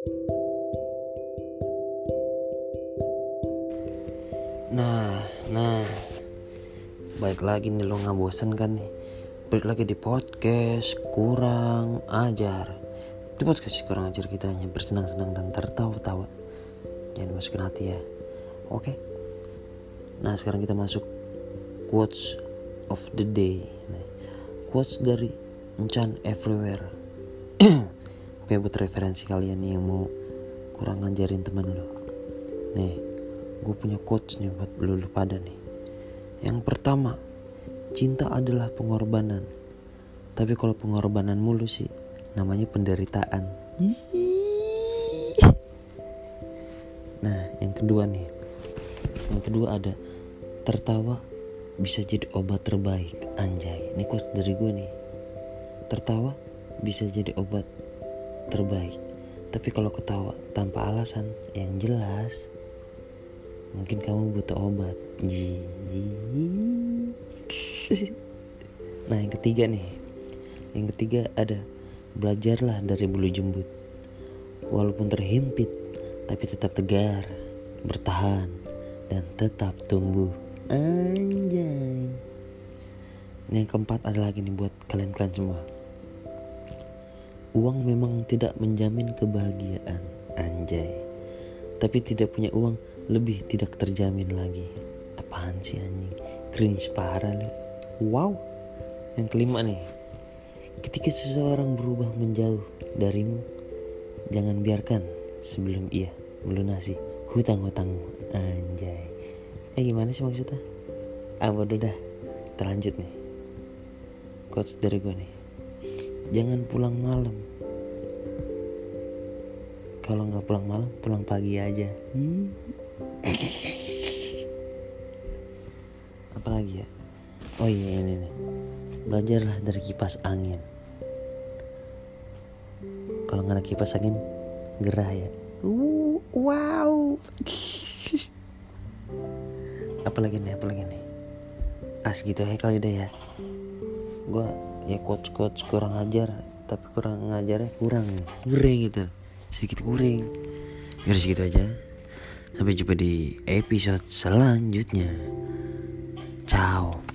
Nah, nah, baik lagi nih lo nggak bosen kan nih? Balik lagi di podcast kurang ajar. Di podcast kurang ajar kita hanya bersenang-senang dan tertawa-tawa. Jangan masukin hati ya. Oke. Nah sekarang kita masuk quotes of the day. Nah, quotes dari Enchan Everywhere. Oke buat referensi kalian nih yang mau kurang ngajarin temen lo. Nih, gue punya quotes nih buat lo, lo pada nih. Yang pertama, cinta adalah pengorbanan. Tapi kalau pengorbanan mulu sih, namanya penderitaan. Nah, yang kedua nih. Yang kedua ada tertawa bisa jadi obat terbaik. Anjay, ini quotes dari gue nih. Tertawa bisa jadi obat terbaik. Tapi kalau ketawa tanpa alasan yang jelas, mungkin kamu butuh obat. Nah, yang ketiga nih. Yang ketiga ada belajarlah dari bulu jembut. Walaupun terhimpit, tapi tetap tegar, bertahan, dan tetap tumbuh. Anjay. Ini yang keempat ada lagi nih buat kalian-kalian semua. Uang memang tidak menjamin kebahagiaan, anjay. Tapi tidak punya uang lebih tidak terjamin lagi. Apaan sih anjing? Cringe parah lu. Wow. Yang kelima nih. Ketika seseorang berubah menjauh darimu, jangan biarkan sebelum ia melunasi hutang-hutangmu. Anjay. Eh gimana sih maksudnya? Ah bodoh dah. Terlanjut nih. Quotes dari gue nih. Jangan pulang malam. Kalau nggak pulang malam, pulang pagi aja. Apalagi ya? Oh iya ini nih. Belajarlah dari kipas angin. Kalau nggak ada kipas angin, gerah ya. Uh, wow. apalagi nih, apalagi nih. As gitu ya kali deh ya. Gua ya coach coach kurang ajar tapi kurang ngajarnya kurang. Kurang gitu sedikit kurang. Ya udah segitu aja. Sampai jumpa di episode selanjutnya. Ciao